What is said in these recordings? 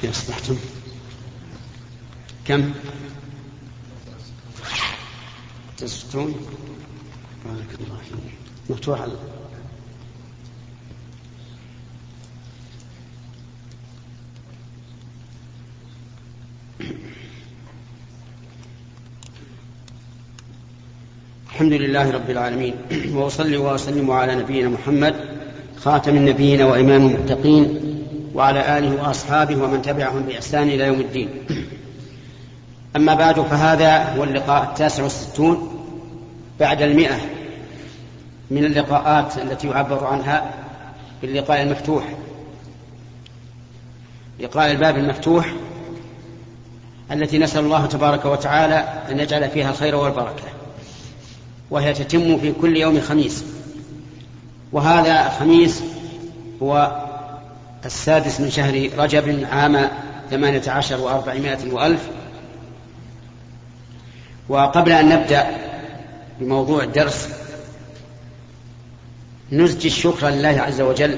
كيف أصبحتم؟ كم؟ تسعون بارك الله فيك. مفتوح الحمد لله رب العالمين. وأصلي وأسلم على نبينا محمد خاتم النبيين وإمام المتقين. وعلى آله وأصحابه ومن تبعهم بإحسان إلى يوم الدين. أما بعد فهذا هو اللقاء التاسع والستون بعد المئة من اللقاءات التي يعبر عنها باللقاء المفتوح. لقاء الباب المفتوح التي نسأل الله تبارك وتعالى أن يجعل فيها الخير والبركة وهي تتم في كل يوم خميس. وهذا الخميس هو السادس من شهر رجب عام ثمانية عشر وأربعمائة وألف. وقبل أن نبدأ بموضوع الدرس نزجي الشكر لله عز وجل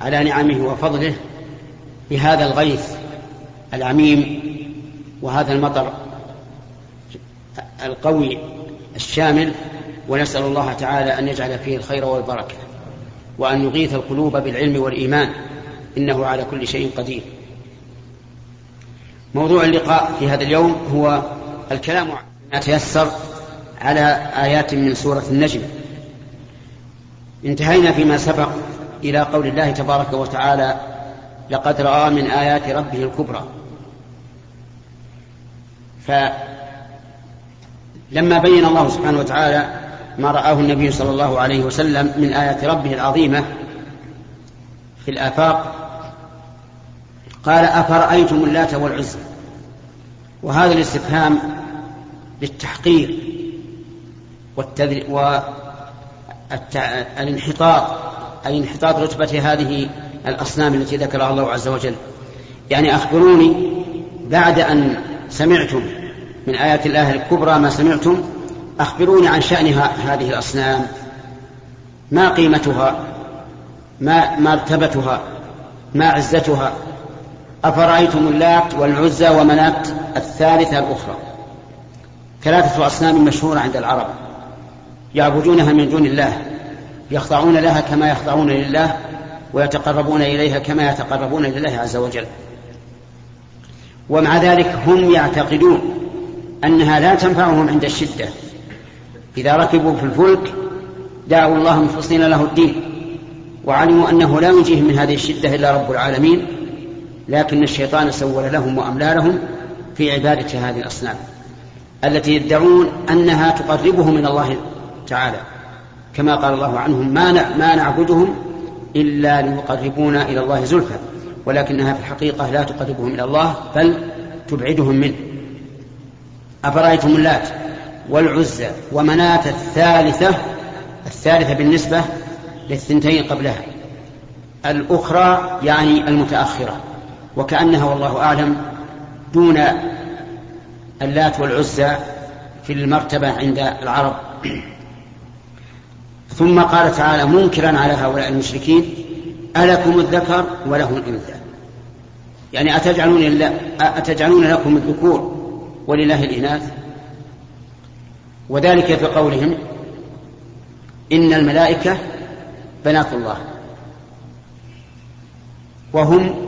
على نعمه وفضله بهذا الغيث العميم وهذا المطر القوي الشامل. ونسأل الله تعالى أن يجعل فيه الخير والبركة وأن يغيث القلوب بالعلم والإيمان. إنه على كل شيء قدير. موضوع اللقاء في هذا اليوم هو الكلام ما تيسر على آيات من سورة النجم. انتهينا فيما سبق إلى قول الله تبارك وتعالى لقد رأى من آيات ربه الكبرى. فلما بين الله سبحانه وتعالى ما رآه النبي صلى الله عليه وسلم من آيات ربه العظيمة في الآفاق قال أفرأيتم اللات والعزى وهذا الاستفهام للتحقير. والانحطاط أي انحطاط رتبة هذه الأصنام التي ذكرها الله عز وجل. يعني أخبروني بعد أن سمعتم من آيات الله الكبرى ما سمعتم أخبروني عن شأن هذه الأصنام. ما قيمتها؟ ما مرتبتها ما عزتها؟ أفرأيتم اللات والعزى ومنات الثالثة الأخرى؟ ثلاثة أصنام مشهورة عند العرب يعبدونها من دون الله يخضعون لها كما يخضعون لله ويتقربون إليها كما يتقربون لله عز وجل. ومع ذلك هم يعتقدون أنها لا تنفعهم عند الشدة. إذا ركبوا في الفلك دعوا الله مخلصين له الدين وعلموا أنه لا ينجيهم من هذه الشدة إلا رب العالمين لكن الشيطان سول لهم وأملى لهم في عبادة هذه الأصنام التي يدعون أنها تقربهم من الله تعالى. كما قال الله عنهم ما ما نعبدهم إلا ليقربونا إلى الله زلفى ولكنها في الحقيقة لا تقربهم إلى الله بل تبعدهم منه. أفرأيتم اللات والعزى ومناة الثالثة الثالثة بالنسبة للثنتين قبلها الأخرى يعني المتأخرة. وكأنها والله أعلم دون اللات والعزى في المرتبة عند العرب. ثم قال تعالى منكرا على هؤلاء المشركين ألكم الذكر وله الأنثى. يعني أتجعلون, أتجعلون لكم الذكور ولله الإناث؟ وذلك في قولهم إن الملائكة بنات الله. وهم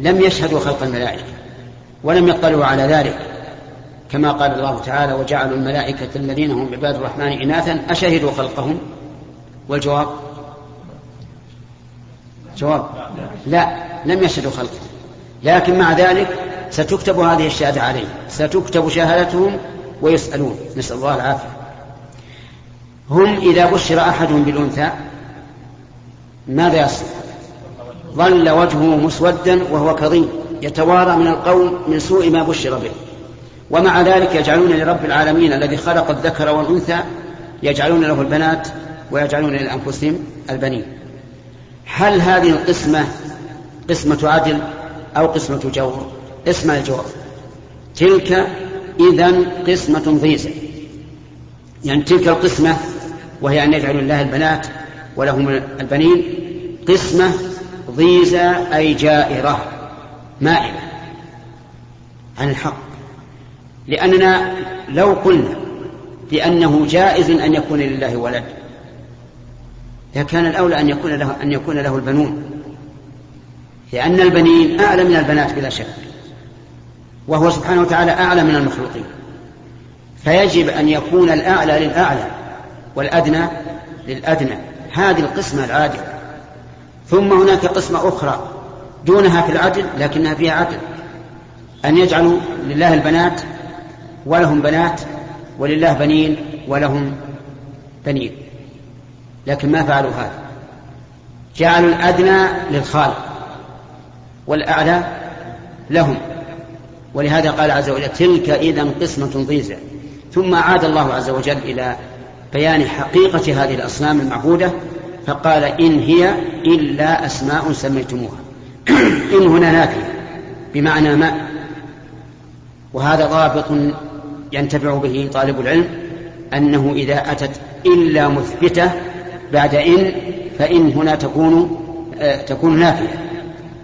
لم يشهدوا خلق الملائكة ولم يطلعوا على ذلك. كما قال الله تعالى وجعلوا الملائكة الذين هم عباد الرحمن إناثا. أشهدوا خلقهم؟ والجواب؟ جواب لا لم يشهدوا خلقهم. لكن مع ذلك ستكتب هذه الشهادة عليهم ستكتب شهادتهم ويسألون. نسأل الله العافية. هم إذا بشر أحدهم بالأنثى ماذا يصنع؟ ظل وجهه مسودا وهو كظيم يتوارى من القوم من سوء ما بشر به. ومع ذلك يجعلون لرب العالمين الذي خلق الذكر والأنثى يجعلون له البنات ويجعلون لأنفسهم البنين. هل هذه القسمة قسمة عدل أو قسمة جور؟ اسمع الجواب تلك إذا قسمة ضيزة. يعني تلك القسمة وهي أن يجعلوا الله البنات ولهم البنين قسمة ضيزة أي جائرة مائلة عن الحق. لأننا لو قلنا بأنه جائز أن يكون لله ولد لكان الأولى أن يكون له أن يكون له البنون. لأن البنين أعلى من البنات بلا شك وهو سبحانه وتعالى أعلى من المخلوقين. فيجب أن يكون الأعلى للأعلى والأدنى للأدنى. هذه القسمة العادلة. ثم هناك قسمة أخرى دونها في العدل لكنها فيها عدل. أن يجعلوا لله البنات ولهم بنات ولله بنين ولهم بنين. لكن ما فعلوا هذا؟ جعلوا الأدنى للخالق والأعلى لهم. ولهذا قال عز وجل تلك إذا قسمة ضيزى. ثم عاد الله عز وجل إلى بيان حقيقة هذه الأصنام المعبودة فقال إن هي إلا أسماء سميتموها. إن هنا نافية بمعنى ما. وهذا ضابط ينتفع به طالب العلم أنه إذا أتت إلا مثبتة بعد إن فإن هنا تكون آه تكون نافية.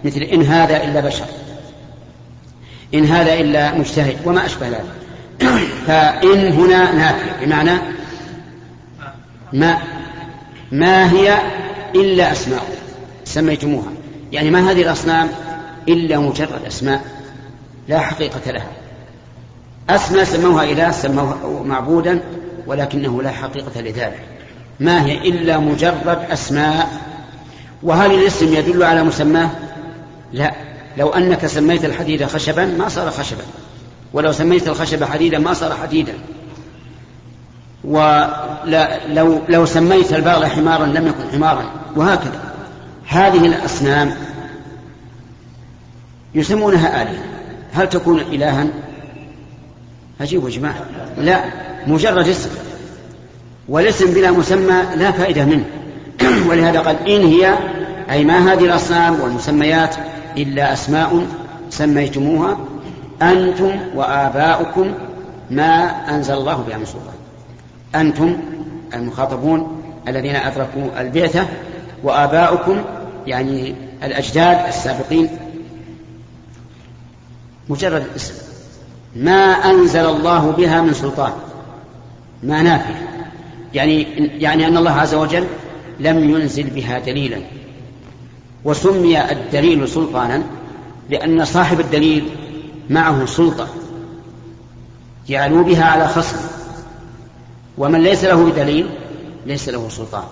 مثل إن هذا إلا بشر. إن هذا إلا مجتهد وما أشبه ذلك. فإن هنا نافية بمعنى ما. ما هي إلا أسماء سميتموها. يعني ما هذه الأصنام إلا مجرد أسماء لا حقيقة لها. أسماء سموها إله سموها معبودا ولكنه لا حقيقة لذلك. ما هي إلا مجرد أسماء؟ وهل الاسم يدل على مسماه؟ لا. لو أنك سميت الحديد خشبا ما صار خشبا ولو سميت الخشب حديدا ما صار حديدا. ولو لو سميت البغل حمارا لم يكن حمارا وهكذا. هذه الأصنام يسمونها آلهة. هل تكون إلها؟ عجيب يا جماعة. لا مجرد اسم. والاسم بلا مسمى لا فائدة منه. ولهذا قال إن هي أي ما هذه الأصنام والمسميات إلا أسماء سميتموها أنتم وآباؤكم ما أنزل الله بها من سلطان. أنتم المخاطبون الذين أدركوا البعثة وآباؤكم يعني الأجداد السابقين. مجرد اسم. ما أنزل الله بها من سلطان. ما نافع. يعني يعني أن الله عز وجل لم ينزل بها دليلا. وسمي الدليل سلطانا لأن صاحب الدليل معه سلطة. جعلوا بها على خصم. ومن ليس له بدليل ليس له سلطان.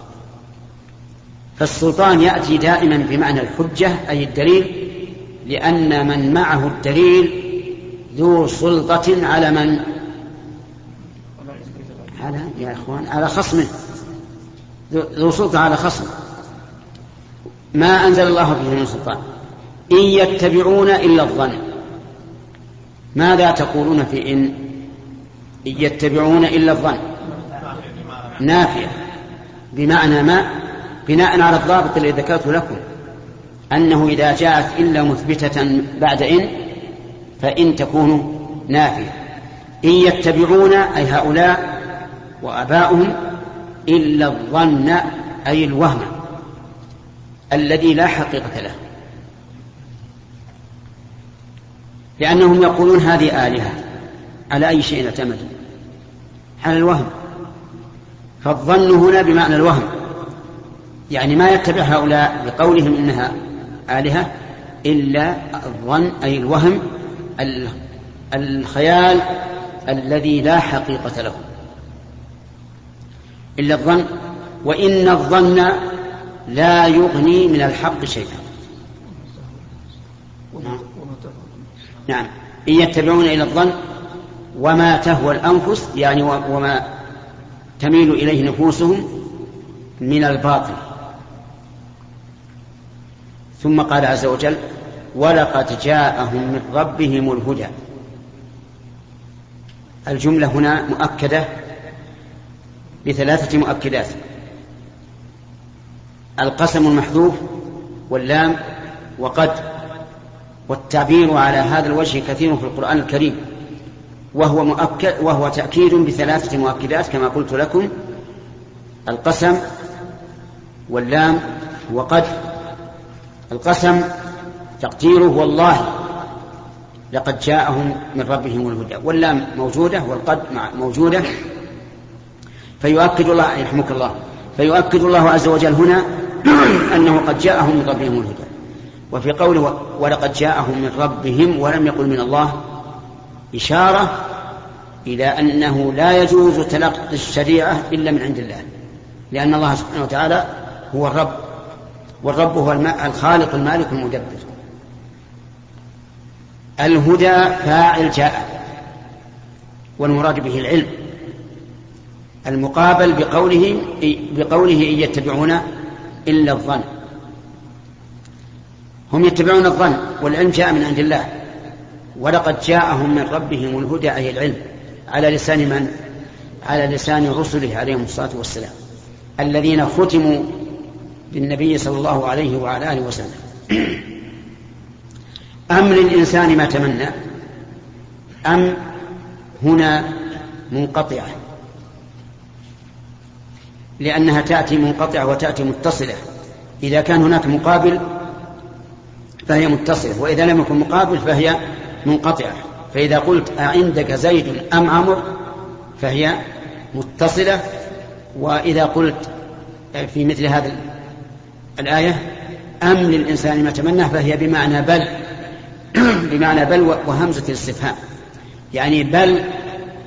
فالسلطان يأتي دائما بمعنى الحجة أي الدليل لأن من معه الدليل ذو سلطة على من؟ على يا إخوان على خصمه ذو سلطة على خصمه ما أنزل الله به من سلطان. إن يتبعون إلا الظن. ماذا تقولون في إن؟ إن يتبعون إلا الظن. نافية. بمعنى ما؟ بناء على الضابط الذي ذكرته لكم. أنه إذا جاءت إلا مثبتة بعد إن فإن تكون نافية. إن يتبعون أي هؤلاء وآباؤهم إلا الظن أي الوهم الذي لا حقيقة له. لأنهم يقولون هذه آلهة. على أي شيء اعتمدوا على الوهم. فالظن هنا بمعنى الوهم. يعني ما يتبع هؤلاء بقولهم إنها آلهة إلا الظن أي الوهم الخيال الذي لا حقيقة له. إلا الظن. وإن الظن لا يغني من الحق شيئا. نعم. إن يتبعون إلى الظن وما تهوى الأنفس يعني وما تميل إليه نفوسهم من الباطل. ثم قال عز وجل ولقد جاءهم من ربهم الهدى. الجملة هنا مؤكدة بثلاثة مؤكدات. القسم المحذوف واللام وقد والتعبير على هذا الوجه كثير في القرآن الكريم. وهو مؤكد وهو تأكيد بثلاثة مؤكدات كما قلت لكم. القسم واللام وقد القسم تقديره والله لقد جاءهم من ربهم الهدى. واللام موجودة والقد موجودة. فيؤكد الله يرحمك الله. فيؤكد الله عز وجل هنا أنه قد جاءهم من ربهم الهدى. وفي قوله ولقد جاءهم من ربهم ولم يقل من الله إشارة إلى أنه لا يجوز تلقي الشريعة إلا من عند الله لأن الله سبحانه وتعالى هو الرب والرب هو الخالق المالك المدبر. الهدى فاعل جاء والمراد به العلم. المقابل بقوله بقوله إن يتبعون إلا الظن. هم يتبعون الظن والعلم جاء من عند الله. ولقد جاءهم من ربهم الهدى أي العلم على لسان من؟ على لسان رسله عليهم الصلاة والسلام الذين ختموا بالنبي صلى الله عليه وعلى آله وسلم. أم للإنسان ما تمنى؟ أم هنا منقطعة؟ لأنها تأتي منقطعة وتأتي متصلة. إذا كان هناك مقابل فهي متصلة وإذا لم يكن مقابل فهي منقطعة. فإذا قلت أعندك زيد أم عمر فهي متصلة. وإذا قلت في مثل هذا الآية أم للإنسان ما تمنى فهي بمعنى بل. بمعنى بل وهمزة الاستفهام. يعني بل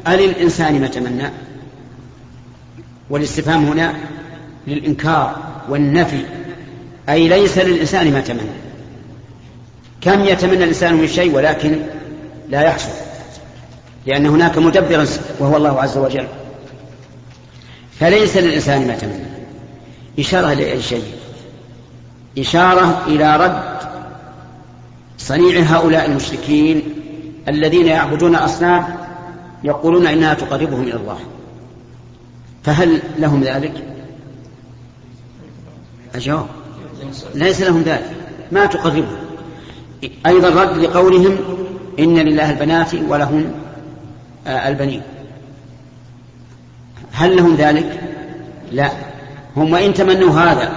أللإنسان ما تمنى. والاستفهام هنا للإنكار والنفي. أي ليس للإنسان ما تمنى. كم يتمنى الإنسان من شيء ولكن لا يحصل لأن هناك مدبرا وهو الله عز وجل. فليس للإنسان ما تمنى. إشارة لأي شيء؟ إشارة إلى رد صنيع هؤلاء المشركين الذين يعبدون أصنام يقولون إنها تقربهم إلى الله. فهل لهم ذلك؟ أجاب ليس لهم ذلك. ما تقربهم. أيضا رد لقولهم إن لله البنات ولهم آه، البنين. هل لهم ذلك؟ لا. هم وإن تمنوا هذا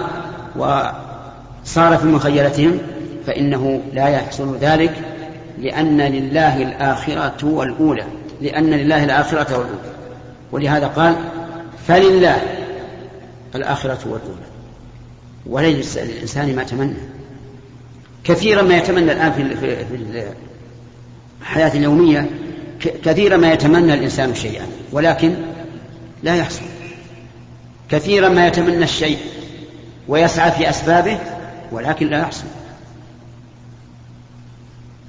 وصار في مخيلتهم فإنه لا يحصل ذلك لأن لله الآخرة والأولى. لأن لله الآخرة والأولى. ولهذا قال فلله الآخرة والأولى. وليس للإنسان ما تمنى. كثيرا ما يتمنى الآن في في الحياة اليومية كثيرا ما يتمنى الإنسان شيئا ولكن لا يحصل. كثيرا ما يتمنى الشيء ويسعى في أسبابه ولكن لا يحصل.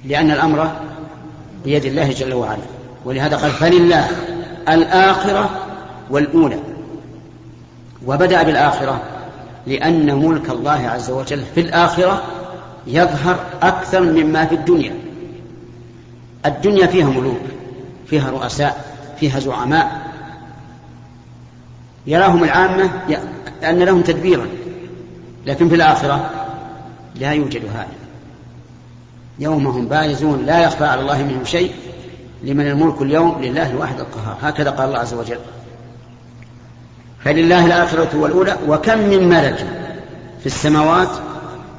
لأن الأمر بيد الله جل وعلا. ولهذا قال فلله الآخرة والأولى. وبدأ بالآخرة لأن ملك الله عز وجل في الآخرة يظهر أكثر مما في الدنيا. الدنيا فيها ملوك فيها رؤساء فيها زعماء. يراهم العامة أن لهم تدبيرا. لكن في الآخرة لا يوجد هذا. يوم هم بارزون لا يخفى على الله منهم شيء لمن الملك اليوم لله الواحد القهار. هكذا قال الله عز وجل. فلله الآخرة والأولى وكم من ملك في السماوات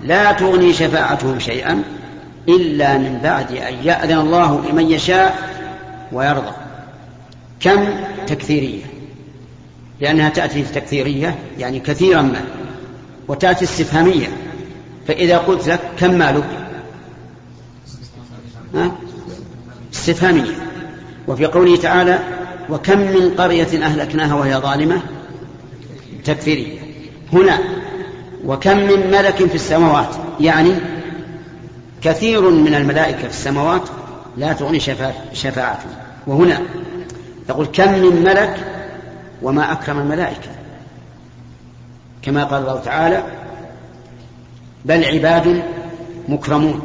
لا تغني شفاعتهم شيئا إلا من بعد أن يأذن الله لمن يشاء ويرضى. كم تكثيرية؟ لأنها تأتي تكثيرية يعني كثيرا ما وتأتي استفهامية. فإذا قلت لك كم مالك؟ استفهامية. وفي قوله تعالى وكم من قرية أهلكناها وهي ظالمة؟ تكفيرية هنا وكم من ملك في السماوات؟ يعني كثير من الملائكة في السماوات لا تغني شفاعتهم. وهنا يقول كم من ملك وما أكرم الملائكة؟ كما قال الله تعالى بل عباد مكرمون.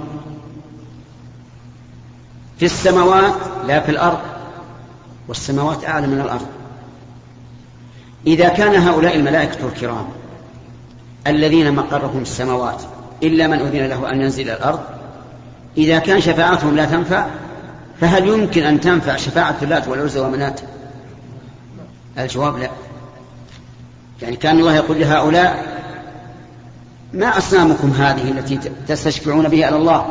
في السماوات لا في الأرض والسماوات أعلى من الأرض. إذا كان هؤلاء الملائكة الكرام الذين مقرهم السماوات إلا من أذن له أن ينزل الأرض. إذا كان شفاعتهم لا تنفع فهل يمكن أن تنفع شفاعة اللات والعزى ومنات الجواب لا. يعني كان الله يقول لهؤلاء ما أصنامكم هذه التي تستشفعون بها على الله؟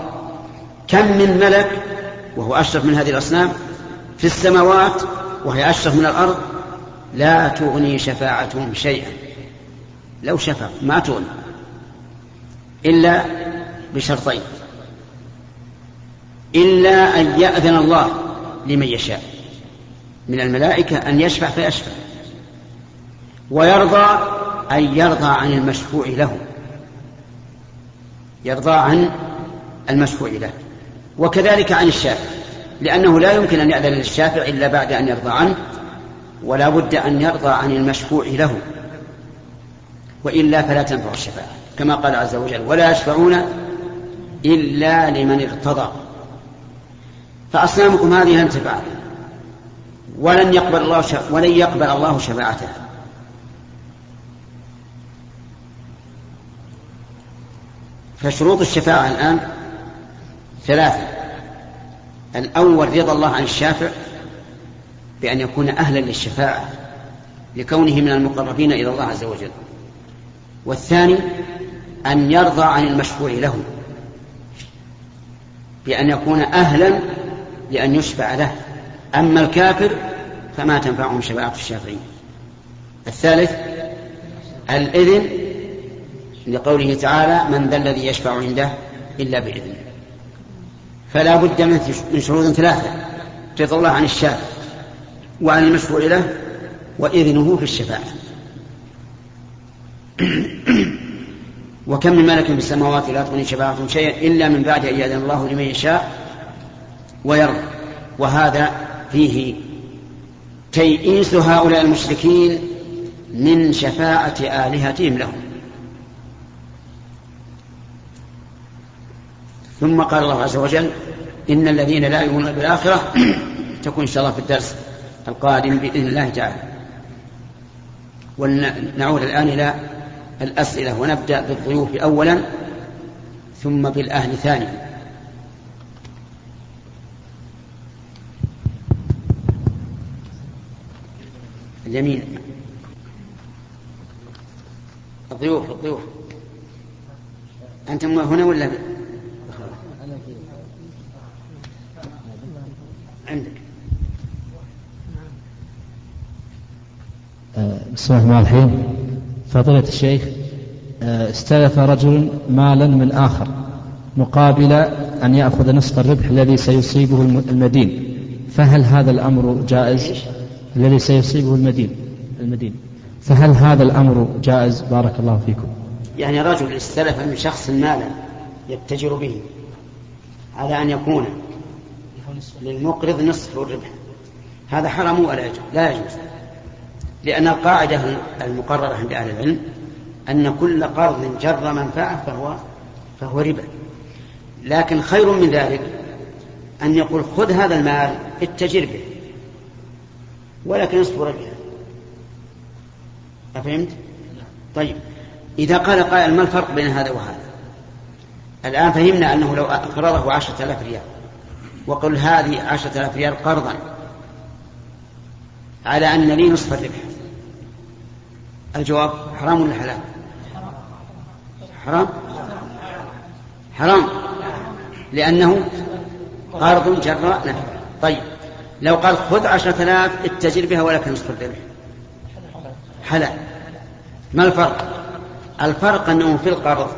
كم من ملك وهو أشرف من هذه الأصنام في السماوات وهي أشرف من الأرض لا تغني شفاعتهم شيئا. لو شفع ما تغني إلا بشرطين. إلا أن يأذن الله لمن يشاء من الملائكة أن يشفع فيشفع ويرضى أن يرضى عن المشفوع له يرضى عن المشفوع له وكذلك عن الشافع لأنه لا يمكن أن يأذن للشافع إلا بعد أن يرضى عنه ولا بد أن يرضى عن المشفوع له. وإلا فلا تنفع الشفاعة كما قال عز وجل ولا يشفعون إلا لمن ارتضى فأصنامكم هذه لن تفعل ولن يقبل الله ولن يقبل الله شفاعتها. فشروط الشفاعة الآن ثلاثة. الأول رضا الله عن الشافع بأن يكون أهلا للشفاعة لكونه من المقربين إلى الله عز وجل. والثاني أن يرضى عن المشفوع له بأن يكون أهلا لأن يشفع له. أما الكافر فما تنفعهم شفاعة الشافعين الثالث الإذن لقوله تعالى من ذا الذي يشفع عنده إلا بإذنه فلا بد من شروط ثلاثة رضا الله عن الشافع وعن المشفوع له وإذنه في الشفاعة. وكم من ملك في السماوات لا تغني شفاعتهم شيئا إلا من بعد أن يأذن الله لمن يشاء ويرضى. وهذا فيه تيئيس هؤلاء المشركين من شفاعة آلهتهم لهم. ثم قال الله عز وجل إن الذين لا يؤمنون بالآخرة تكون إن شاء الله في الدرس القادم بإذن الله تعالى. ونعود الآن إلى الأسئلة ونبدأ بالضيوف أولا ثم بالأهل ثانيا. اليمين. الضيوف الضيوف. أنتم هنا ولا؟ عندك. بسم الله الرحمن الرحيم. فضيلة الشيخ آه، استلف رجل مالا من آخر مقابل أن يأخذ نصف الربح الذي سيصيبه المدين. فهل هذا الأمر جائز؟ الذي سيصيبه المدين المدين. فهل هذا الأمر جائز؟ بارك الله فيكم. يعني رجل استلف من شخص مالا يتجر به على أن يكون للمقرض نصف الربح. هذا حرام ولا يجوز؟ لا يجوز. لأن القاعدة المقررة عند أهل العلم أن كل قرض جر منفعة فهو فهو ربا. لكن خير من ذلك أن يقول خذ هذا المال اتجر به ولكن نصف ربحه أفهمت؟ طيب. إذا قال قائل ما الفرق بين هذا وهذا؟ الآن فهمنا أنه لو أقرضه عشرة آلاف ريال وقل هذه عشرة آلاف ريال قرضا على أن لي نصف الربح. الجواب حرام ولا حلال؟ حرام. حرام. لأنه قرض جراء نفع طيب. لو قال خذ عشرة آلاف اتجر بها ولك نصف الربح. حلال. ما الفرق؟ الفرق أنه في القرض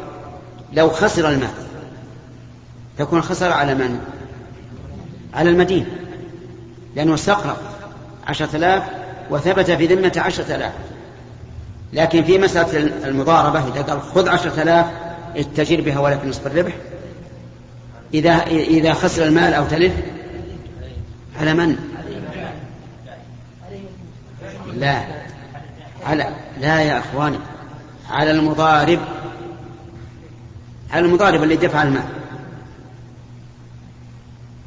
لو خسر المال تكون خسر على من؟ على المدين. لأنه استقرض عشرة آلاف وثبت في ذمة عشرة آلاف. لكن في مسألة المضاربة إذا قال خذ عشرة آلاف اتجر بها ولك نصف الربح. إذا إذا خسر المال أو تلف على من؟ لا. على لا يا إخواني. على المضارب. على المضارب اللي دفع المال.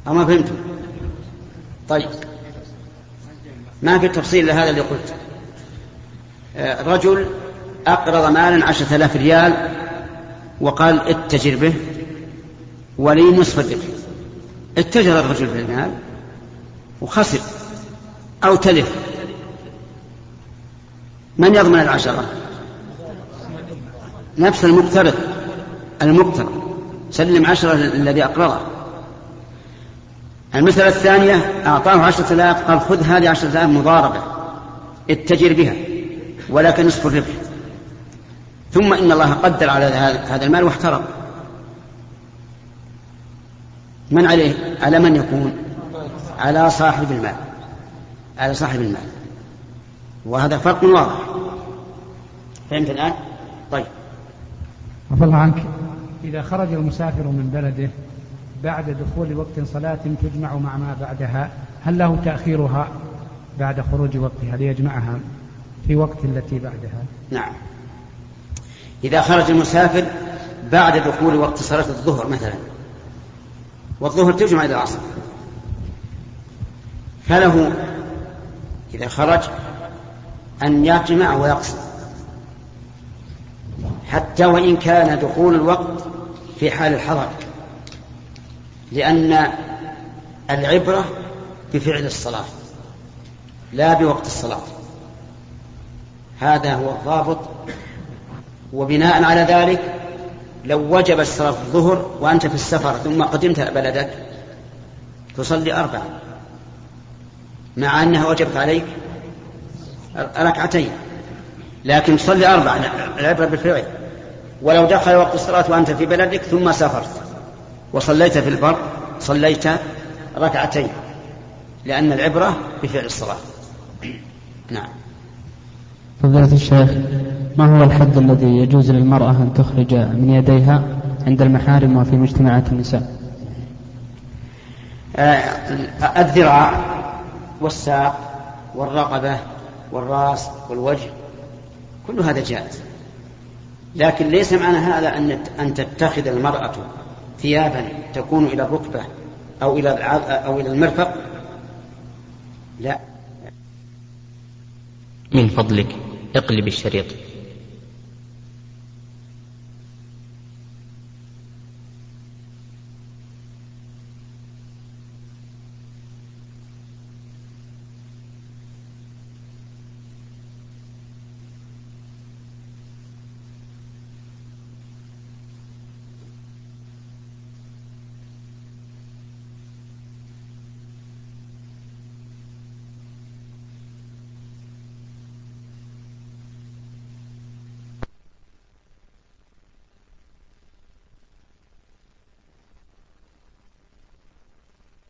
أو ما فهمتم؟ طيب. ما في تفصيل لهذا اللي قلت. آه، رجل أقرض مالا عشرة آلاف ريال وقال اتجر به ولي نصف الربح. اتجر الرجل في المال وخسر أو تلف. من يضمن العشرة؟ نفس المقترض. المقترض. سلم عشرة الذي أقرضه. المسألة الثانية أعطاه عشرة آلاف قال خذ هذه عشرة آلاف مضاربة. اتجر بها. ولكن نصف الربح ثم إن الله قدر على هذا المال واحترق من عليه؟ على من يكون؟ على صاحب المال. على صاحب المال. وهذا فرق واضح. فهمت الآن؟ طيب. الله عنك. إذا خرج المسافر من بلده بعد دخول وقت صلاة تجمع مع ما بعدها هل له تأخيرها بعد خروج وقتها ليجمعها؟ في وقت التي بعدها. نعم. إذا خرج المسافر بعد دخول وقت صلاة الظهر مثلا. والظهر تجمع إلى العصر. فله إذا خرج أن يجمع ويقصر حتى وإن كان دخول الوقت في حال الحضر. لأن العبرة بفعل الصلاة لا بوقت الصلاة. هذا هو الضابط. وبناء على ذلك لو وجب صلاة الظهر وأنت في السفر ثم قدمت بلدك تصلي أربعة. مع أنها وجبت عليك ركعتين لكن تصلي أربعة العبرة بالفعل. ولو دخل وقت الصلاة وأنت في بلدك ثم سافرت وصليت في البر صليت ركعتين لأن العبرة بفعل الصلاة. نعم. فضيلة الشيخ ما هو الحد الذي يجوز للمرأة أن تخرج من يديها عند المحارم وفي مجتمعات النساء؟ آه الذراع والساق والرقبة والرأس والوجه كل هذا جائز. لكن ليس معنى هذا أن أن تتخذ المرأة ثيابا تكون إلى الركبة أو إلى أو إلى المرفق؟ لا. من فضلك. اقلب الشريط.